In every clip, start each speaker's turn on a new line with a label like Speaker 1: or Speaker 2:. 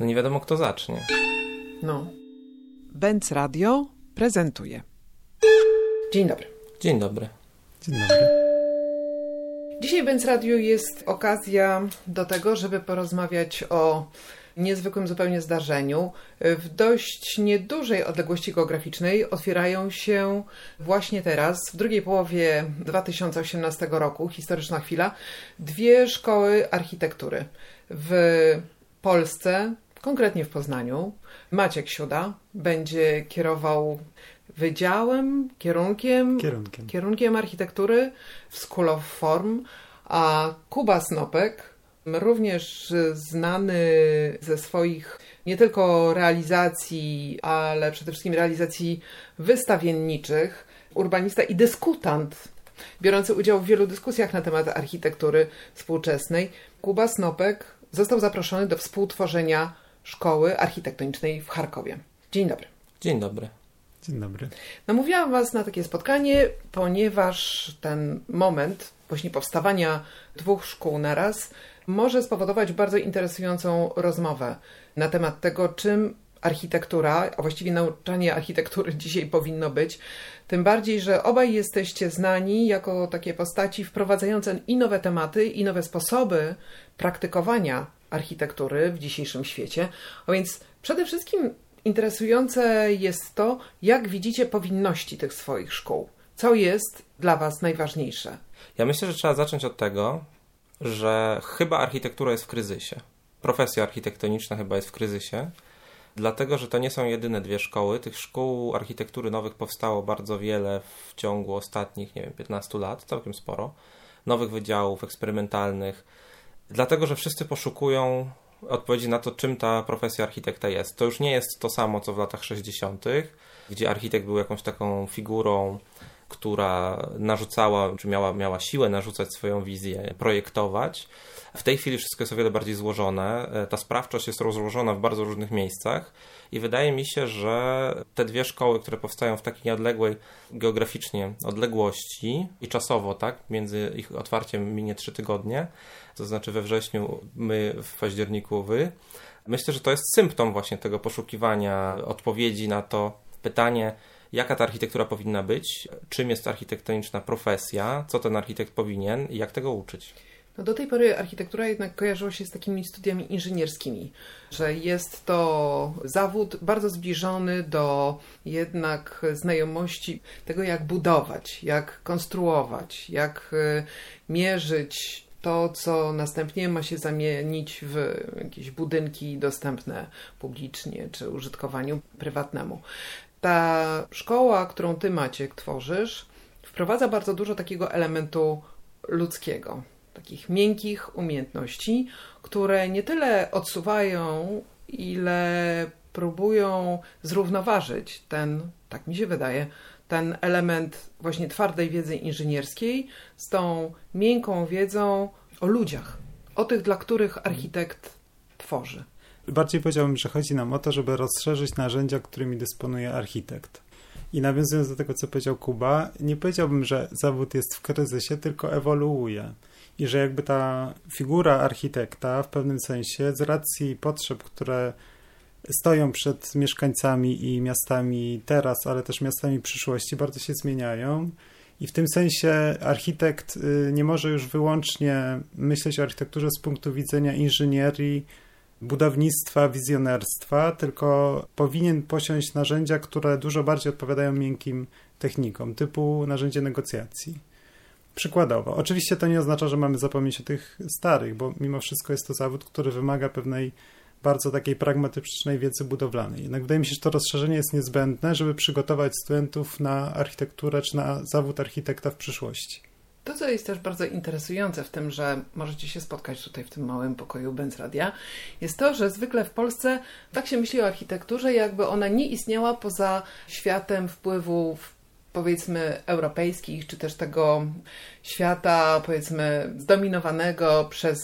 Speaker 1: no nie wiadomo kto zacznie.
Speaker 2: No. Benz Radio prezentuje. Dzień dobry.
Speaker 1: Dzień dobry.
Speaker 3: Dzień dobry.
Speaker 2: Dzisiaj Benz Radio jest okazja do tego, żeby porozmawiać o niezwykłym zupełnie zdarzeniu. W dość niedużej odległości geograficznej otwierają się właśnie teraz, w drugiej połowie 2018 roku, historyczna chwila, dwie szkoły architektury. W Polsce, konkretnie w Poznaniu, Maciek Siuda będzie kierował wydziałem, kierunkiem,
Speaker 3: Kierunkiem.
Speaker 2: kierunkiem architektury w School of Form, a Kuba Snopek, również znany ze swoich nie tylko realizacji, ale przede wszystkim realizacji wystawienniczych, urbanista i dyskutant, biorący udział w wielu dyskusjach na temat architektury współczesnej. Kuba Snopek został zaproszony do współtworzenia szkoły architektonicznej w Charkowie. Dzień dobry.
Speaker 1: Dzień dobry.
Speaker 3: Dzień dobry.
Speaker 2: Namówiłam Was na takie spotkanie, ponieważ ten moment właśnie powstawania dwóch szkół naraz może spowodować bardzo interesującą rozmowę na temat tego, czym architektura, a właściwie nauczanie architektury dzisiaj powinno być. Tym bardziej, że obaj jesteście znani jako takie postaci wprowadzające i nowe tematy, i nowe sposoby praktykowania architektury w dzisiejszym świecie. A więc przede wszystkim interesujące jest to, jak widzicie powinności tych swoich szkół. Co jest dla Was najważniejsze?
Speaker 1: Ja myślę, że trzeba zacząć od tego, że chyba architektura jest w kryzysie. Profesja architektoniczna chyba jest w kryzysie, dlatego że to nie są jedyne dwie szkoły. Tych szkół architektury nowych powstało bardzo wiele w ciągu ostatnich, nie wiem, 15 lat, całkiem sporo. Nowych wydziałów eksperymentalnych, dlatego że wszyscy poszukują odpowiedzi na to, czym ta profesja architekta jest. To już nie jest to samo, co w latach 60., gdzie architekt był jakąś taką figurą, która narzucała, czy miała, miała siłę narzucać swoją wizję, projektować. W tej chwili wszystko jest o wiele bardziej złożone. Ta sprawczość jest rozłożona w bardzo różnych miejscach i wydaje mi się, że te dwie szkoły, które powstają w takiej nieodległej geograficznie odległości i czasowo, tak, między ich otwarciem minie trzy tygodnie, to znaczy we wrześniu my, w październiku wy. Myślę, że to jest symptom właśnie tego poszukiwania odpowiedzi na to pytanie, jaka ta architektura powinna być, czym jest architektoniczna profesja, co ten architekt powinien i jak tego uczyć.
Speaker 2: No do tej pory architektura jednak kojarzyła się z takimi studiami inżynierskimi, że jest to zawód bardzo zbliżony do jednak znajomości tego, jak budować, jak konstruować, jak y, mierzyć to, co następnie ma się zamienić w jakieś budynki dostępne publicznie czy użytkowaniu prywatnemu. Ta szkoła, którą ty, Maciek, tworzysz, wprowadza bardzo dużo takiego elementu ludzkiego, takich miękkich umiejętności, które nie tyle odsuwają, ile próbują zrównoważyć ten, tak mi się wydaje, ten element właśnie twardej wiedzy inżynierskiej z tą miękką wiedzą o ludziach, o tych, dla których architekt tworzy.
Speaker 3: Bardziej powiedziałbym, że chodzi nam o to, żeby rozszerzyć narzędzia, którymi dysponuje architekt. I nawiązując do tego, co powiedział Kuba, nie powiedziałbym, że zawód jest w kryzysie, tylko ewoluuje. I że jakby ta figura architekta w pewnym sensie, z racji potrzeb, które stoją przed mieszkańcami i miastami teraz, ale też miastami przyszłości, bardzo się zmieniają. I w tym sensie architekt y, nie może już wyłącznie myśleć o architekturze z punktu widzenia inżynierii, budownictwa, wizjonerstwa, tylko powinien posiąść narzędzia, które dużo bardziej odpowiadają miękkim technikom, typu narzędzie negocjacji. Przykładowo. Oczywiście to nie oznacza, że mamy zapomnieć o tych starych, bo mimo wszystko jest to zawód, który wymaga pewnej bardzo takiej pragmatycznej wiedzy budowlanej. Jednak wydaje mi się, że to rozszerzenie jest niezbędne, żeby przygotować studentów na architekturę czy na zawód architekta w przyszłości.
Speaker 2: To, co jest też bardzo interesujące w tym, że możecie się spotkać tutaj w tym małym pokoju Benz Radia, jest to, że zwykle w Polsce tak się myśli o architekturze, jakby ona nie istniała poza światem wpływów powiedzmy europejskich, czy też tego świata powiedzmy zdominowanego przez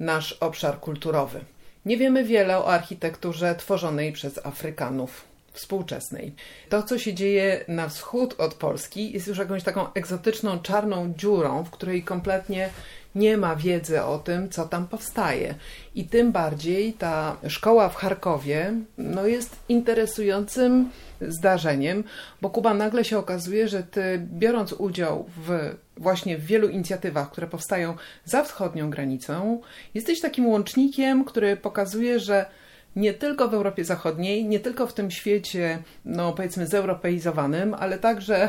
Speaker 2: nasz obszar kulturowy. Nie wiemy wiele o architekturze tworzonej przez Afrykanów współczesnej. To, co się dzieje na wschód od Polski, jest już jakąś taką egzotyczną, czarną dziurą, w której kompletnie nie ma wiedzy o tym, co tam powstaje. I tym bardziej ta szkoła w Charkowie no, jest interesującym zdarzeniem, bo Kuba nagle się okazuje, że ty biorąc udział w właśnie w wielu inicjatywach, które powstają za wschodnią granicą, jesteś takim łącznikiem, który pokazuje, że nie tylko w Europie Zachodniej, nie tylko w tym świecie, no powiedzmy, zeuropeizowanym, ale także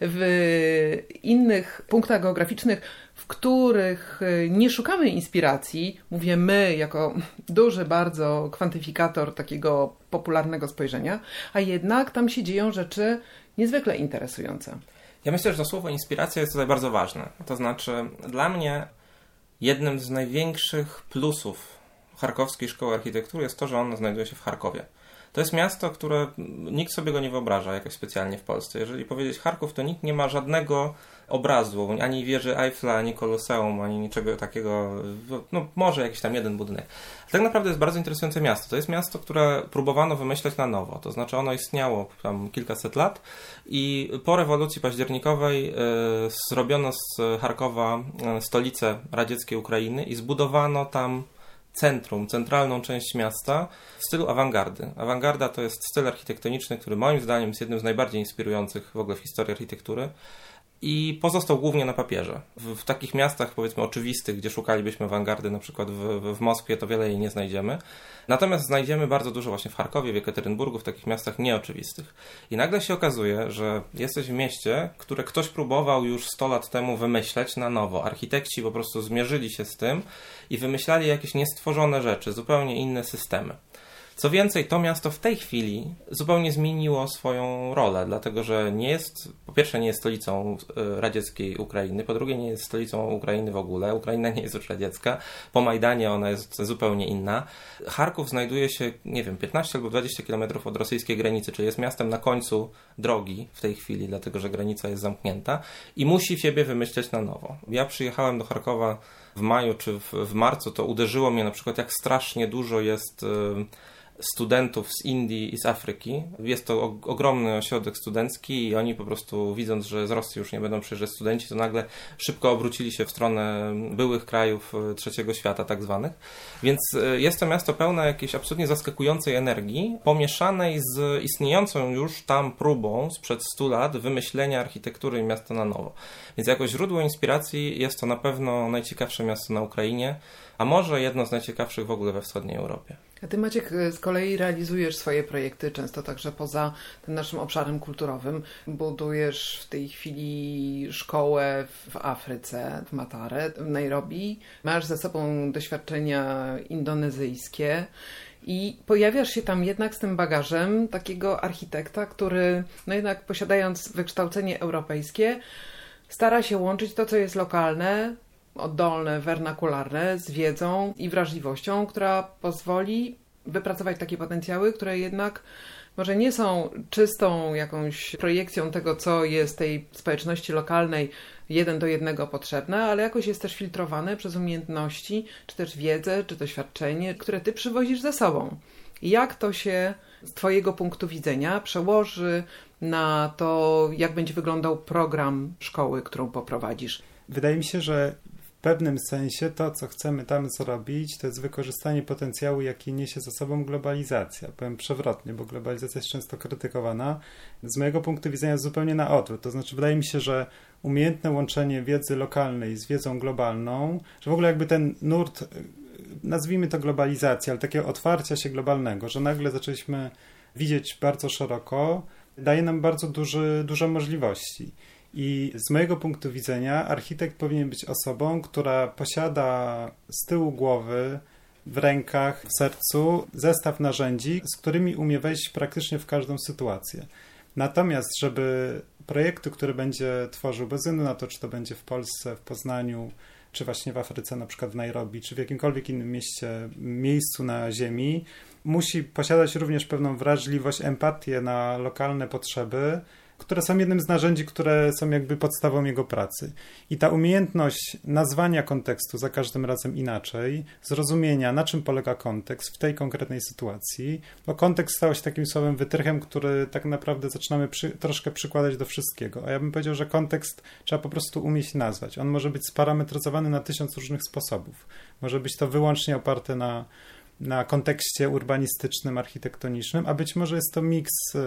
Speaker 2: w innych punktach geograficznych, w których nie szukamy inspiracji, mówię my jako duży bardzo kwantyfikator takiego popularnego spojrzenia, a jednak tam się dzieją rzeczy niezwykle interesujące.
Speaker 1: Ja myślę, że to słowo inspiracja jest tutaj bardzo ważne. To znaczy, dla mnie jednym z największych plusów Charkowskiej Szkoły Architektury jest to, że ona znajduje się w Charkowie. To jest miasto, które nikt sobie go nie wyobraża jakoś specjalnie w Polsce. Jeżeli powiedzieć Charków, to nikt nie ma żadnego obrazu, ani wieży Eiffla, ani Koloseum, ani niczego takiego. No, może jakiś tam jeden budynek. Tak naprawdę jest bardzo interesujące miasto. To jest miasto, które próbowano wymyśleć na nowo. To znaczy ono istniało tam kilkaset lat i po rewolucji październikowej y, zrobiono z Charkowa e, stolicę radzieckiej Ukrainy i zbudowano tam centrum, centralną część miasta w stylu awangardy. Awangarda to jest styl architektoniczny, który moim zdaniem jest jednym z najbardziej inspirujących w ogóle w historii architektury i pozostał głównie na papierze. W, w, takich miastach, powiedzmy, oczywistych, gdzie szukalibyśmy awangardy, na przykład w, w, Moskwie, to wiele jej nie znajdziemy. Natomiast znajdziemy bardzo dużo właśnie w Charkowie, w Jekaterynburgu, w takich miastach nieoczywistych. I nagle się okazuje, że jesteś w mieście, które ktoś próbował już 100 lat temu wymyśleć na nowo. Architekci po prostu zmierzyli się z tym i wymyślali jakieś niestworzone rzeczy, zupełnie inne systemy. Co więcej, to miasto w tej chwili zupełnie zmieniło swoją rolę, dlatego że nie jest, po pierwsze, nie jest stolicą e, radzieckiej Ukrainy, po drugie, nie jest stolicą Ukrainy w ogóle. Ukraina nie jest już radziecka. Po Majdanie ona jest zupełnie inna. Charków znajduje się, nie wiem, 15 albo 20 kilometrów od rosyjskiej granicy, czyli jest miastem na końcu drogi w tej chwili, dlatego że granica jest zamknięta i musi siebie wymyśleć na nowo. Ja przyjechałem do Charkowa w maju czy w, w marcu, to uderzyło mnie na przykład, jak strasznie dużo jest. Yy, studentów z Indii i z Afryki. Jest to ogromny ośrodek studencki i oni po prostu widząc, że z Rosji już nie będą przyjeżdżać studenci, to nagle szybko obrócili się w stronę byłych krajów e, trzeciego świata tak zwanych. Więc e, jest to miasto pełne jakiejś absolutnie zaskakującej energii, pomieszanej z istniejącą już tam próbą sprzed 100 lat wymyślenia architektury miasta na nowo. Więc jako źródło inspiracji jest to na pewno najciekawsze miasto na Ukrainie, a może jedno z najciekawszych w ogóle we wschodniej Europie.
Speaker 2: A ty Maciek z kolei realizujesz swoje projekty często także poza tym naszym obszarem kulturowym. Budujesz w tej chwili szkołę w Afryce, w Matare, w Nairobi. Masz ze sobą doświadczenia indonezyjskie. I pojawiasz się tam jednak z tym bagażem takiego architekta, który, no jednak posiadając wykształcenie europejskie, stara się łączyć to, co jest lokalne, oddolne, wernakularne z wiedzą i wrażliwością, która pozwoli wypracować takie potencjały, które jednak może nie są czystą jakąś projekcją tego, co jest tej społeczności lokalnej jeden do jednego potrzebne, ale jakoś jest też filtrowane przez umiejętności, czy też wiedzę, czy doświadczenie, które ty przywozisz ze sobą. I jak to się z Twojego punktu widzenia przełoży na to, jak będzie wyglądał program szkoły, którą poprowadzisz?
Speaker 3: Wydaje mi się, że pewnym sensie to, co chcemy tam zrobić, to jest wykorzystanie potencjału, jaki niesie za sobą globalizacja. Powiem przewrotnie, bo globalizacja jest często krytykowana. Z mojego punktu widzenia zupełnie na odwrót. To znaczy, wydaje mi się, że umiejętne łączenie wiedzy lokalnej z wiedzą globalną, że w ogóle jakby ten nurt, nazwijmy to globalizacja, ale takiego otwarcia się globalnego, że nagle zaczęliśmy widzieć bardzo szeroko, daje nam bardzo duży, duże możliwości. I z mojego punktu widzenia architekt powinien być osobą, która posiada z tyłu głowy, w rękach, w sercu zestaw narzędzi, z którymi umie wejść praktycznie w każdą sytuację. Natomiast, żeby projekty, które będzie tworzył, bez względu na to, czy to będzie w Polsce, w Poznaniu, czy właśnie w Afryce, na przykład w Nairobi, czy w jakimkolwiek innym mieście, miejscu na Ziemi, musi posiadać również pewną wrażliwość, empatię na lokalne potrzeby, które są jednym z narzędzi, które są jakby podstawą jego pracy. I ta umiejętność nazwania kontekstu za każdym razem inaczej, zrozumienia, na czym polega kontekst w tej konkretnej sytuacji, bo kontekst stał się takim słowem wytrychem, który tak naprawdę zaczynamy przy, troszkę przykładać do wszystkiego. A ja bym powiedział, że kontekst trzeba po prostu umieć nazwać. On może być sparametryzowany na tysiąc różnych sposobów. Może być to wyłącznie oparte na na kontekście urbanistycznym, architektonicznym, a być może jest to miks e,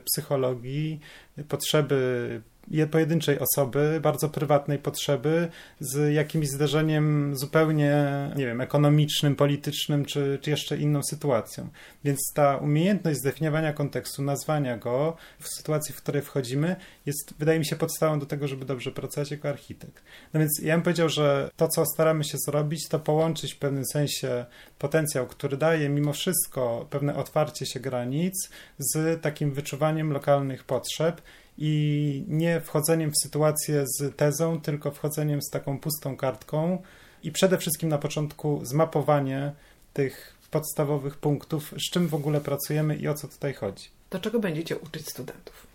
Speaker 3: psychologii, potrzeby pojedynczej osoby, bardzo prywatnej potrzeby, z jakimś zdarzeniem zupełnie, nie wiem, ekonomicznym, politycznym, czy, czy jeszcze inną sytuacją. Więc ta umiejętność zdefiniowania kontekstu, nazwania go w sytuacji, w której wchodzimy, jest, wydaje mi się, podstawą do tego, żeby dobrze pracować jako architekt. No więc ja bym powiedział, że to, co staramy się zrobić, to połączyć w pewnym sensie potencjał, który daje mimo wszystko pewne otwarcie się granic z takim wyczuwaniem lokalnych potrzeb i nie wchodzeniem w sytuację z tezą, tylko wchodzeniem z taką pustą kartką i przede wszystkim na początku zmapowanie tych podstawowych punktów, z czym w ogóle pracujemy i o co tutaj chodzi.
Speaker 2: Do czego będziecie uczyć studentów?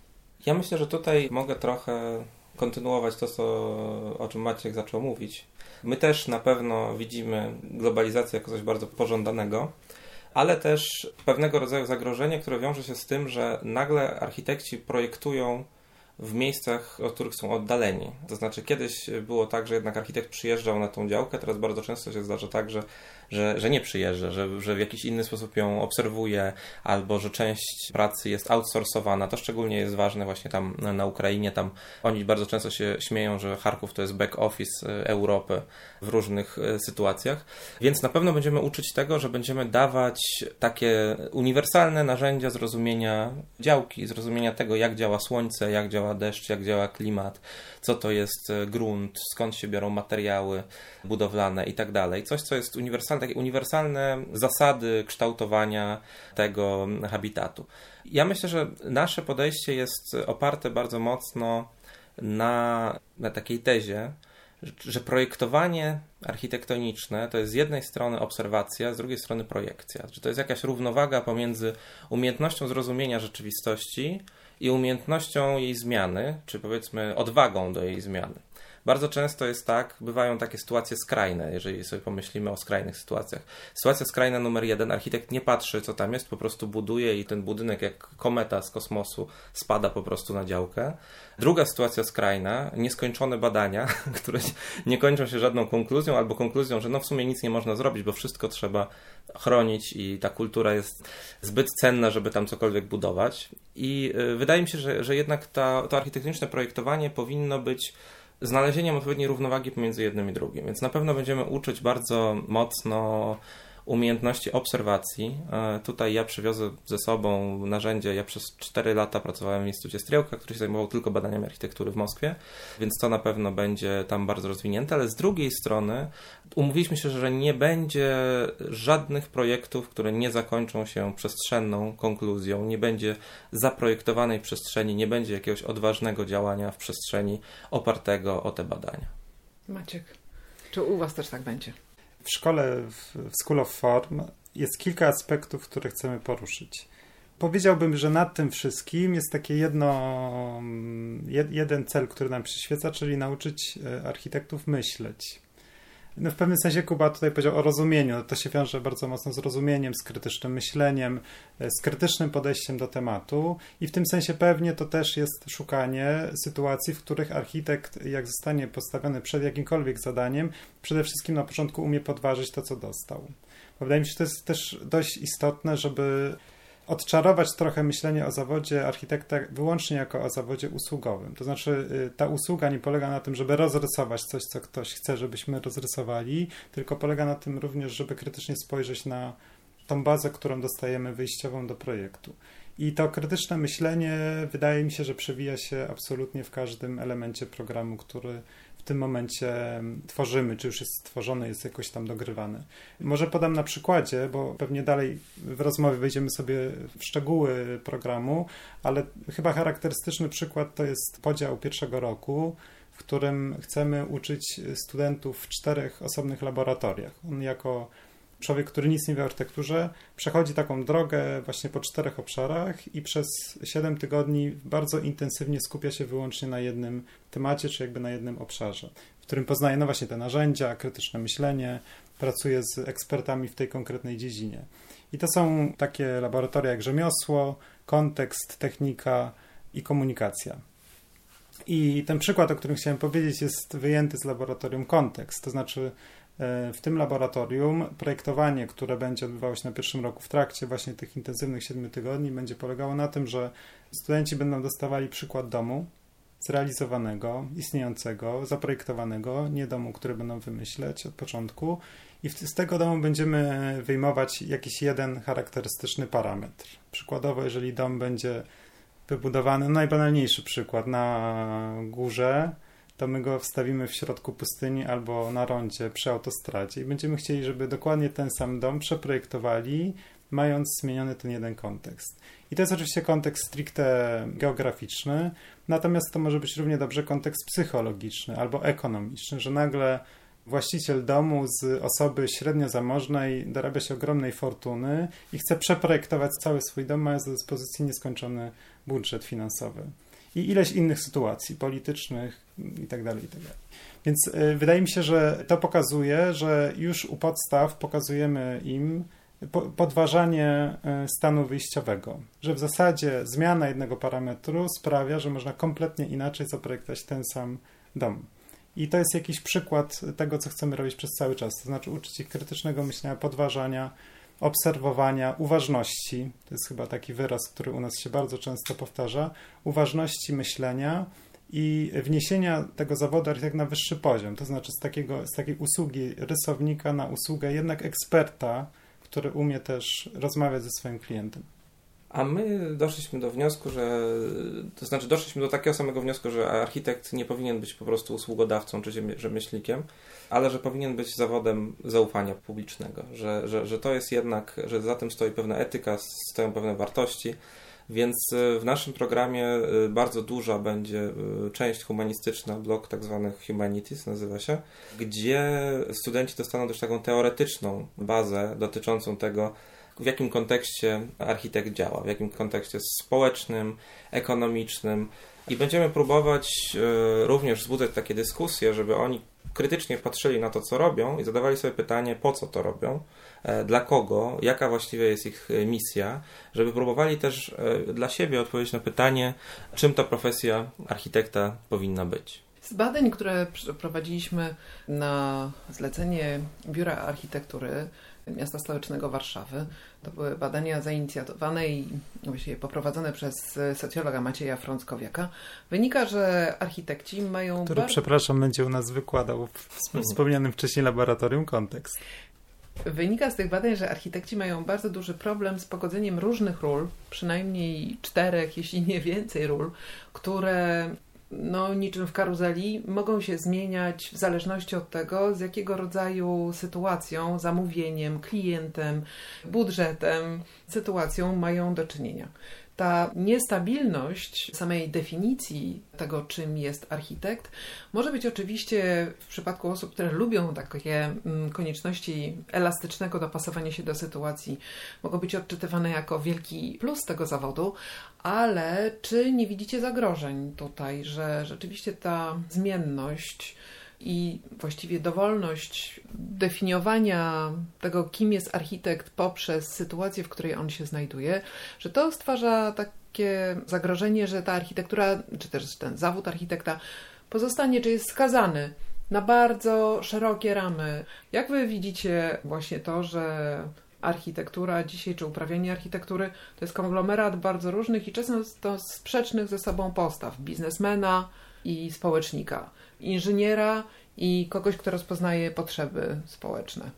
Speaker 1: Ja myślę, że tutaj mogę trochę kontynuować to, co, o czym Maciek zaczął mówić. My też na pewno widzimy globalizację jako coś bardzo pożądanego, ale też pewnego rodzaju zagrożenie, które wiąże się z tym, że nagle architekci projektują w miejscach, od których są oddaleni. To znaczy, kiedyś było tak, że jednak architekt przyjeżdżał na tą działkę, teraz bardzo często się zdarza tak, że że, że nie przyjeżdża, że, że w jakiś inny sposób ją obserwuje, albo że część pracy jest outsourcowana. To szczególnie jest ważne właśnie tam na Ukrainie. Tam oni bardzo często się śmieją, że Charków to jest back office e, Europy w różnych e, sytuacjach. Więc na pewno będziemy uczyć tego, że będziemy dawać takie uniwersalne narzędzia zrozumienia działki, zrozumienia tego, jak działa słońce, jak działa deszcz, jak działa klimat, co to jest e, grunt, skąd się biorą materiały budowlane i tak dalej. Coś, co jest uniwersalne, takie uniwersalne zasady kształtowania tego habitatu. Ja myślę, że nasze podejście jest oparte bardzo mocno na, na takiej tezie, że projektowanie architektoniczne to jest z jednej strony obserwacja, z drugiej strony projekcja. Że to jest jakaś równowaga pomiędzy umiejętnością zrozumienia rzeczywistości i umiejętnością jej zmiany, czy powiedzmy odwagą do jej zmiany. Bardzo często jest tak, bywają takie sytuacje skrajne, jeżeli sobie pomyślimy o skrajnych sytuacjach. Sytuacja skrajna numer jeden, architekt nie patrzy, co tam jest, po prostu buduje i ten budynek, jak kometa z kosmosu, spada po prostu na działkę. Druga sytuacja skrajna, nieskończone badania, które nie kończą się żadną konkluzją, albo konkluzją, że no w sumie nic nie można zrobić, bo wszystko trzeba chronić i ta kultura jest zbyt cenna, żeby tam cokolwiek budować. I y, wydaje mi się, że, że jednak ta, to architektoniczne projektowanie powinno być znalezieniem odpowiedniej równowagi pomiędzy jednym i drugim. Więc na pewno będziemy uczyć bardzo mocno umiejętności obserwacji. E, tutaj ja przywiozę ze sobą narzędzie. Ja przez 4 lata pracowałem w Instytucie Striełka, który się zajmował tylko badaniami architektury w Moskwie, więc to na pewno będzie tam bardzo rozwinięte, ale z drugiej strony umówiliśmy się, że nie będzie żadnych projektów, które nie zakończą się przestrzenną konkluzją, nie będzie zaprojektowanej przestrzeni, nie będzie jakiegoś odważnego działania w przestrzeni opartego o te badania.
Speaker 2: Maciek, czy u Was też tak będzie?
Speaker 3: W szkole w, School of Form jest kilka aspektów, które chcemy poruszyć. Powiedziałbym, że nad tym wszystkim jest takie jedno, jeden cel, który nam przyświeca, czyli nauczyć e, architektów myśleć. No w pewnym sensie Kuba tutaj powiedział o rozumieniu. To się wiąże bardzo mocno z rozumieniem, z krytycznym myśleniem, e, z krytycznym podejściem do tematu i w tym sensie pewnie to też jest szukanie sytuacji, w których architekt, jak zostanie postawiony przed jakimkolwiek zadaniem, przede wszystkim na początku umie podważyć to, co dostał. Wydaje mi się, że to jest też dość istotne, żeby odczarować trochę myślenie o zawodzie architekta wyłącznie jako o zawodzie usługowym. To znaczy, y, ta usługa nie polega na tym, żeby rozrysować coś, co ktoś chce, żebyśmy rozrysowali, tylko polega na tym również, żeby krytycznie spojrzeć na tą bazę, którą dostajemy wyjściową do projektu. I to krytyczne myślenie wydaje mi się, że przewija się absolutnie w każdym elemencie programu, który w tym momencie tworzymy, czy już jest stworzony, jest jakoś tam dogrywany. Może podam na przykładzie, bo pewnie dalej w rozmowie wejdziemy sobie w szczegóły programu, ale chyba charakterystyczny przykład to jest podział pierwszego roku, w którym chcemy uczyć studentów w czterech osobnych laboratoriach. On jako człowiek, który nic nie wie o architekturze, przechodzi taką drogę właśnie po czterech obszarach i przez 7 tygodni bardzo intensywnie skupia się wyłącznie na jednym temacie, czy jakby na jednym obszarze, w którym poznaje no właśnie te narzędzia, krytyczne myślenie, pracuje z ekspertami w tej konkretnej dziedzinie. I to są takie laboratoria jak rzemiosło, kontekst, technika i komunikacja. I ten przykład, o którym chciałem powiedzieć, jest wyjęty z laboratorium kontekst, to znaczy w tym laboratorium projektowanie, które będzie odbywało się na pierwszym roku w trakcie właśnie tych intensywnych siedmiu tygodni, będzie polegało na tym, że studenci będą dostawali przykład domu zrealizowanego, istniejącego, zaprojektowanego, nie domu, który będą wymyśleć od początku. I z tego domu będziemy wyjmować jakiś jeden charakterystyczny parametr. Przykładowo, jeżeli dom będzie wybudowany, no najbanalniejszy przykład, na górze, to my go wstawimy w środku pustyni albo na rondzie przy autostradzie i będziemy chcieli, żeby dokładnie ten sam dom przeprojektowali, mając zmieniony ten jeden kontekst. I to jest oczywiście kontekst stricte geograficzny, natomiast to może być równie dobrze kontekst psychologiczny albo ekonomiczny, że nagle właściciel domu z osoby średnio zamożnej dorabia się ogromnej fortuny i chce przeprojektować cały swój dom, mając do dyspozycji nieskończony budżet finansowy. I ileś innych sytuacji politycznych itd. Tak itd. Tak Więc y, wydaje mi się, że to pokazuje, że już u podstaw pokazujemy im podważanie y, stanu wyjściowego, że w zasadzie zmiana jednego parametru sprawia, że można kompletnie inaczej zaprojektować ten sam dom. I to jest jakiś przykład tego, co chcemy robić przez cały czas, to znaczy uczyć ich krytycznego myślenia, podważania, obserwowania, uważności. To jest chyba taki wyraz, który u nas się bardzo często powtarza. Uważności myślenia i wniesienia tego zawodu architekta na wyższy poziom, to znaczy z, takiego, z takiej usługi rysownika na usługę jednak eksperta, który umie też rozmawiać ze swoim klientem.
Speaker 1: A my doszliśmy do wniosku, że to znaczy doszliśmy do takiego samego wniosku, że architekt nie powinien być po prostu usługodawcą czy rzemieślnikiem, ale że powinien być zawodem zaufania publicznego, że, że, że to jest jednak, że za tym stoi pewna etyka, stoją pewne wartości. Więc e, w naszym programie e, bardzo duża będzie e, część humanistyczna, blok tak zwany Humanities nazywa się, gdzie studenci dostaną też taką teoretyczną bazę dotyczącą tego, w jakim kontekście architekt działa, w jakim kontekście społecznym, ekonomicznym. I będziemy próbować e, również wzbudzać takie dyskusje, żeby oni krytycznie patrzyli na to, co robią i zadawali sobie pytanie, po co to robią, e, dla kogo, jaka właściwie jest ich e, misja, żeby próbowali też dla siebie odpowiedzieć na pytanie, czym ta profesja architekta powinna być.
Speaker 2: Z badań, które przeprowadziliśmy na zlecenie Biura Architektury, miasta stołecznego Warszawy. To były badania zainicjowane i właściwie poprowadzone przez socjologa Macieja Frąckowiaka. Wynika, że architekci mają...
Speaker 3: Który, przepraszam, będzie u nas wykładał w wspomnianym wcześniej laboratorium kontekst.
Speaker 2: Wynika z tych badań, że architekci mają bardzo duży problem z pogodzeniem różnych ról, przynajmniej czterech, jeśli nie więcej ról, które no, niczym w karuzeli, mogą się zmieniać w zależności od tego, z jakiego rodzaju sytuacją, zamówieniem, klientem, budżetem, sytuacją mają do czynienia ta niestabilność samej definicji tego, czym jest architekt, może być oczywiście w przypadku osób, które lubią takie mm, konieczności elastycznego dopasowania się do sytuacji, mogą być odczytywane jako wielki plus tego zawodu, ale czy nie widzicie zagrożeń tutaj, że rzeczywiście ta zmienność i właściwie dowolność definiowania tego, kim jest architekt poprzez sytuację, w której on się znajduje, że to stwarza takie zagrożenie, że ta architektura, czy też ten zawód architekta pozostanie, czy jest skazany na bardzo szerokie ramy. Jak wy widzicie właśnie to, że architektura dzisiaj, czy uprawianie architektury, to jest konglomerat bardzo różnych i często sprzecznych ze sobą postaw biznesmena i społecznika inżyniera i kogoś, kto rozpoznaje potrzeby społeczne.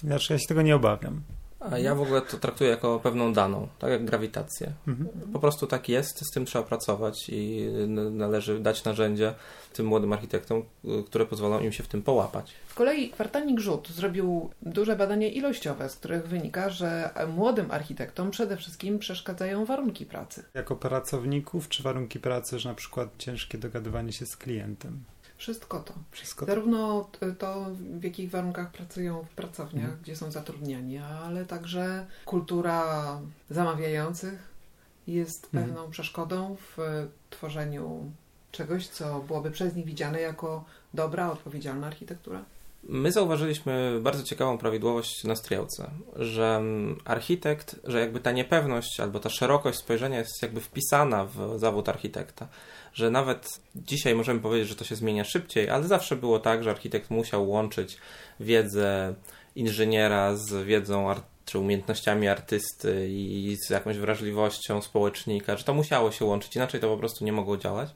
Speaker 3: Znaczy, ja się tego nie obawiam.
Speaker 1: A ja w ogóle to traktuję jako pewną daną, tak jak grawitację. Mhm. Po prostu tak jest, z tym trzeba pracować i należy dać narzędzia tym młodym architektom, które pozwolą im się w tym połapać.
Speaker 2: Z kolei kwartalnik Rzut zrobił duże badania ilościowe, z których wynika, że młodym architektom przede wszystkim przeszkadzają warunki pracy.
Speaker 3: Jako pracowników czy warunki pracy, że na przykład ciężkie dogadywanie się z klientem?
Speaker 2: Wszystko to.
Speaker 3: Wszystko to.
Speaker 2: Zarówno to, w jakich warunkach pracują w pracowniach,
Speaker 3: Mhm.
Speaker 2: gdzie są zatrudniani, ale także kultura zamawiających jest
Speaker 3: Mhm.
Speaker 2: pewną przeszkodą w tworzeniu czegoś, co byłoby przez nich widziane jako dobra, odpowiedzialna architektura.
Speaker 1: My zauważyliśmy bardzo ciekawą prawidłowość na strzałce, że mm, architekt, że jakby ta niepewność albo ta szerokość spojrzenia jest jakby wpisana w zawód architekta. Że nawet dzisiaj możemy powiedzieć, że to się zmienia szybciej, ale zawsze było tak, że architekt musiał łączyć wiedzę inżyniera z wiedzą ar- czy umiejętnościami artysty i z jakąś wrażliwością społecznika, że to musiało się łączyć, inaczej to po prostu nie mogło działać.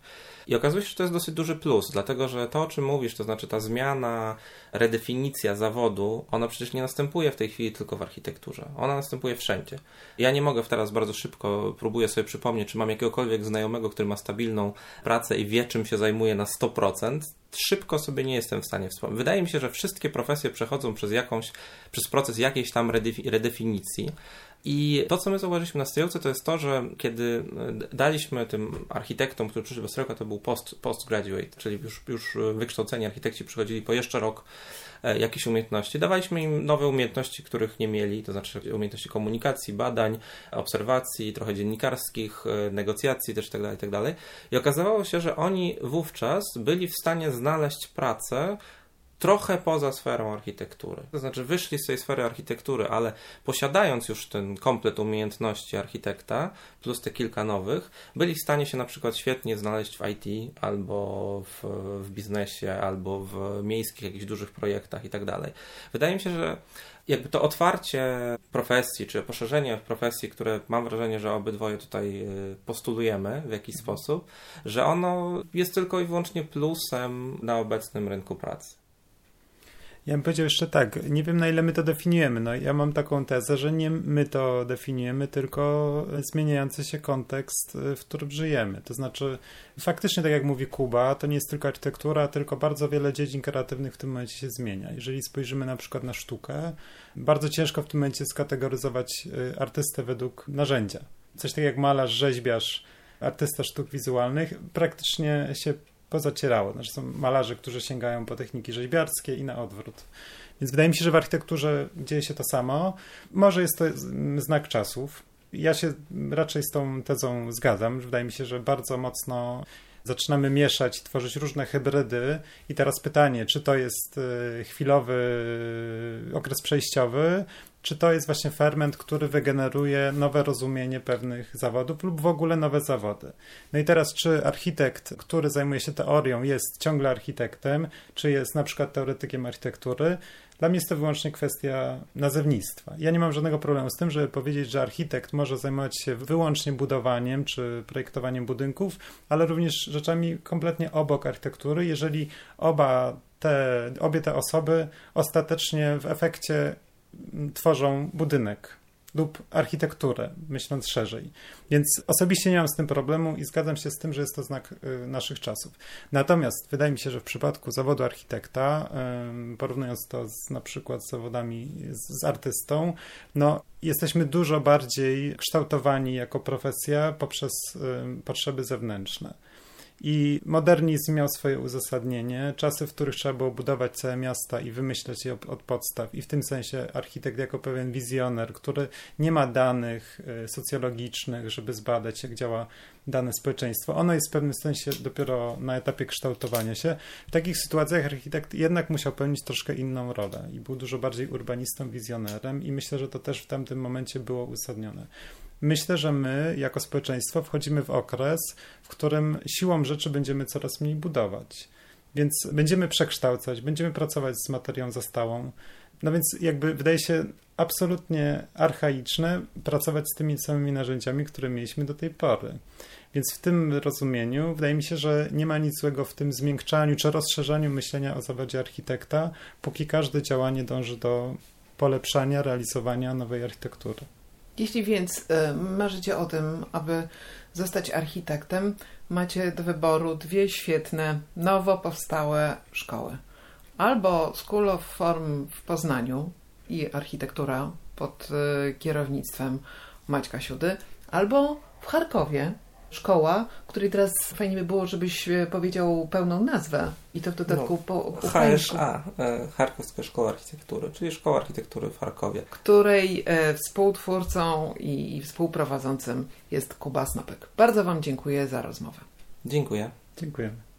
Speaker 1: I okazuje się, że to jest dosyć duży plus, dlatego że to, o czym mówisz, to znaczy ta zmiana, redefinicja zawodu, ona przecież nie następuje w tej chwili tylko w architekturze. Ona następuje wszędzie. Ja nie mogę teraz bardzo szybko, próbuję sobie przypomnieć, czy mam jakiegokolwiek znajomego, który ma stabilną pracę i wie, czym się zajmuje na 100%. Szybko sobie nie jestem w stanie wspomnieć. Wydaje mi się, że wszystkie profesje przechodzą przez jakąś, przez proces jakiejś tam redefi- redefinicji. I to, co my zauważyliśmy na strzałce, to jest to, że kiedy e, daliśmy tym architektom, którzy przyszli do strzałka, to był post, postgraduate, czyli już, już wykształceni architekci przychodzili po jeszcze rok e, jakichś umiejętności. Dawaliśmy im nowe umiejętności, których nie mieli, to znaczy umiejętności komunikacji, badań, obserwacji, trochę dziennikarskich, e, negocjacji też itd., itd. I okazało się, że oni wówczas byli w stanie znaleźć pracę, trochę poza sferą architektury. To znaczy wyszli z tej sfery architektury, ale posiadając już ten komplet umiejętności architekta, plus te kilka nowych, byli w stanie się na przykład świetnie znaleźć w IT, albo w, w biznesie, albo w miejskich jakichś dużych projektach i tak dalej. Wydaje mi się, że jakby to otwarcie profesji, czy poszerzenie profesji, które mam wrażenie, że obydwoje tutaj y, postulujemy w jakiś sposób, że ono jest tylko i wyłącznie plusem na obecnym rynku pracy.
Speaker 3: Ja bym powiedział jeszcze tak, nie wiem na ile my to definiujemy. No, ja mam taką tezę, że nie my to definiujemy, tylko zmieniający się kontekst, w którym żyjemy. To znaczy, faktycznie, tak jak mówi Kuba, to nie jest tylko architektura, tylko bardzo wiele dziedzin kreatywnych w tym momencie się zmienia. Jeżeli spojrzymy na przykład na sztukę, bardzo ciężko w tym momencie skategoryzować artystę według narzędzia. Coś tak jak malarz, rzeźbiarz, artysta sztuk wizualnych, praktycznie się pozacierało. Znaczy są malarze, którzy sięgają po techniki rzeźbiarskie i na odwrót. Więc wydaje mi się, że w architekturze dzieje się to samo. Może jest to znak czasów. Ja się raczej z tą tezą zgadzam. Wydaje mi się, że bardzo mocno zaczynamy mieszać, tworzyć różne hybrydy. I teraz pytanie, czy to jest chwilowy okres przejściowy, czy to jest właśnie ferment, który wygeneruje nowe rozumienie pewnych zawodów lub w ogóle nowe zawody. No i teraz, czy architekt, który zajmuje się teorią, jest ciągle architektem, czy jest na przykład teoretykiem architektury? Dla mnie jest to wyłącznie kwestia nazewnictwa. Ja nie mam żadnego problemu z tym, żeby powiedzieć, że architekt może zajmować się wyłącznie budowaniem czy projektowaniem budynków, ale również rzeczami kompletnie obok architektury, jeżeli oba te, obie te osoby ostatecznie w efekcie tworzą budynek lub architekturę, myśląc szerzej. Więc osobiście nie mam z tym problemu i zgadzam się z tym, że jest to znak y, naszych czasów. Natomiast wydaje mi się, że w przypadku zawodu architekta, y, porównując to z, na przykład z zawodami z, z artystą, no jesteśmy dużo bardziej kształtowani jako profesja poprzez y, potrzeby zewnętrzne. I modernizm miał swoje uzasadnienie. Czasy, w których trzeba było budować całe miasta i wymyślać je od podstaw. I w tym sensie architekt jako pewien wizjoner, który nie ma danych socjologicznych, żeby zbadać, jak działa dane społeczeństwo. Ono jest w pewnym sensie dopiero na etapie kształtowania się. W takich sytuacjach architekt jednak musiał pełnić troszkę inną rolę i był dużo bardziej urbanistą, wizjonerem i myślę, że to też w tamtym momencie było uzasadnione. Myślę, że my jako społeczeństwo wchodzimy w okres, w którym siłą rzeczy będziemy coraz mniej budować. Więc będziemy przekształcać, będziemy pracować z materią zastałą. No więc jakby wydaje się absolutnie archaiczne pracować z tymi samymi narzędziami, które mieliśmy do tej pory. Więc w tym rozumieniu wydaje mi się, że nie ma nic złego w tym zmiękczaniu czy rozszerzaniu myślenia o zawodzie architekta, póki każde działanie dąży do polepszania, realizowania nowej architektury.
Speaker 2: Jeśli więc y, marzycie o tym, aby zostać architektem, macie do wyboru dwie świetne, nowo powstałe szkoły. Albo School of Form w Poznaniu i architektura pod y, kierownictwem Maćka Siudy, albo w Charkowie szkoła, której teraz fajnie by było, żebyś e, powiedział pełną nazwę i to w dodatku
Speaker 1: No,
Speaker 2: po ukraińsku.
Speaker 1: HSA, e, Charkowska Szkoła Architektury, czyli Szkoła Architektury w Charkowie.
Speaker 2: której e, współtwórcą i, i współprowadzącym jest Kuba Snopek. Bardzo Wam dziękuję za rozmowę.
Speaker 1: Dziękuję.
Speaker 3: Dziękujemy.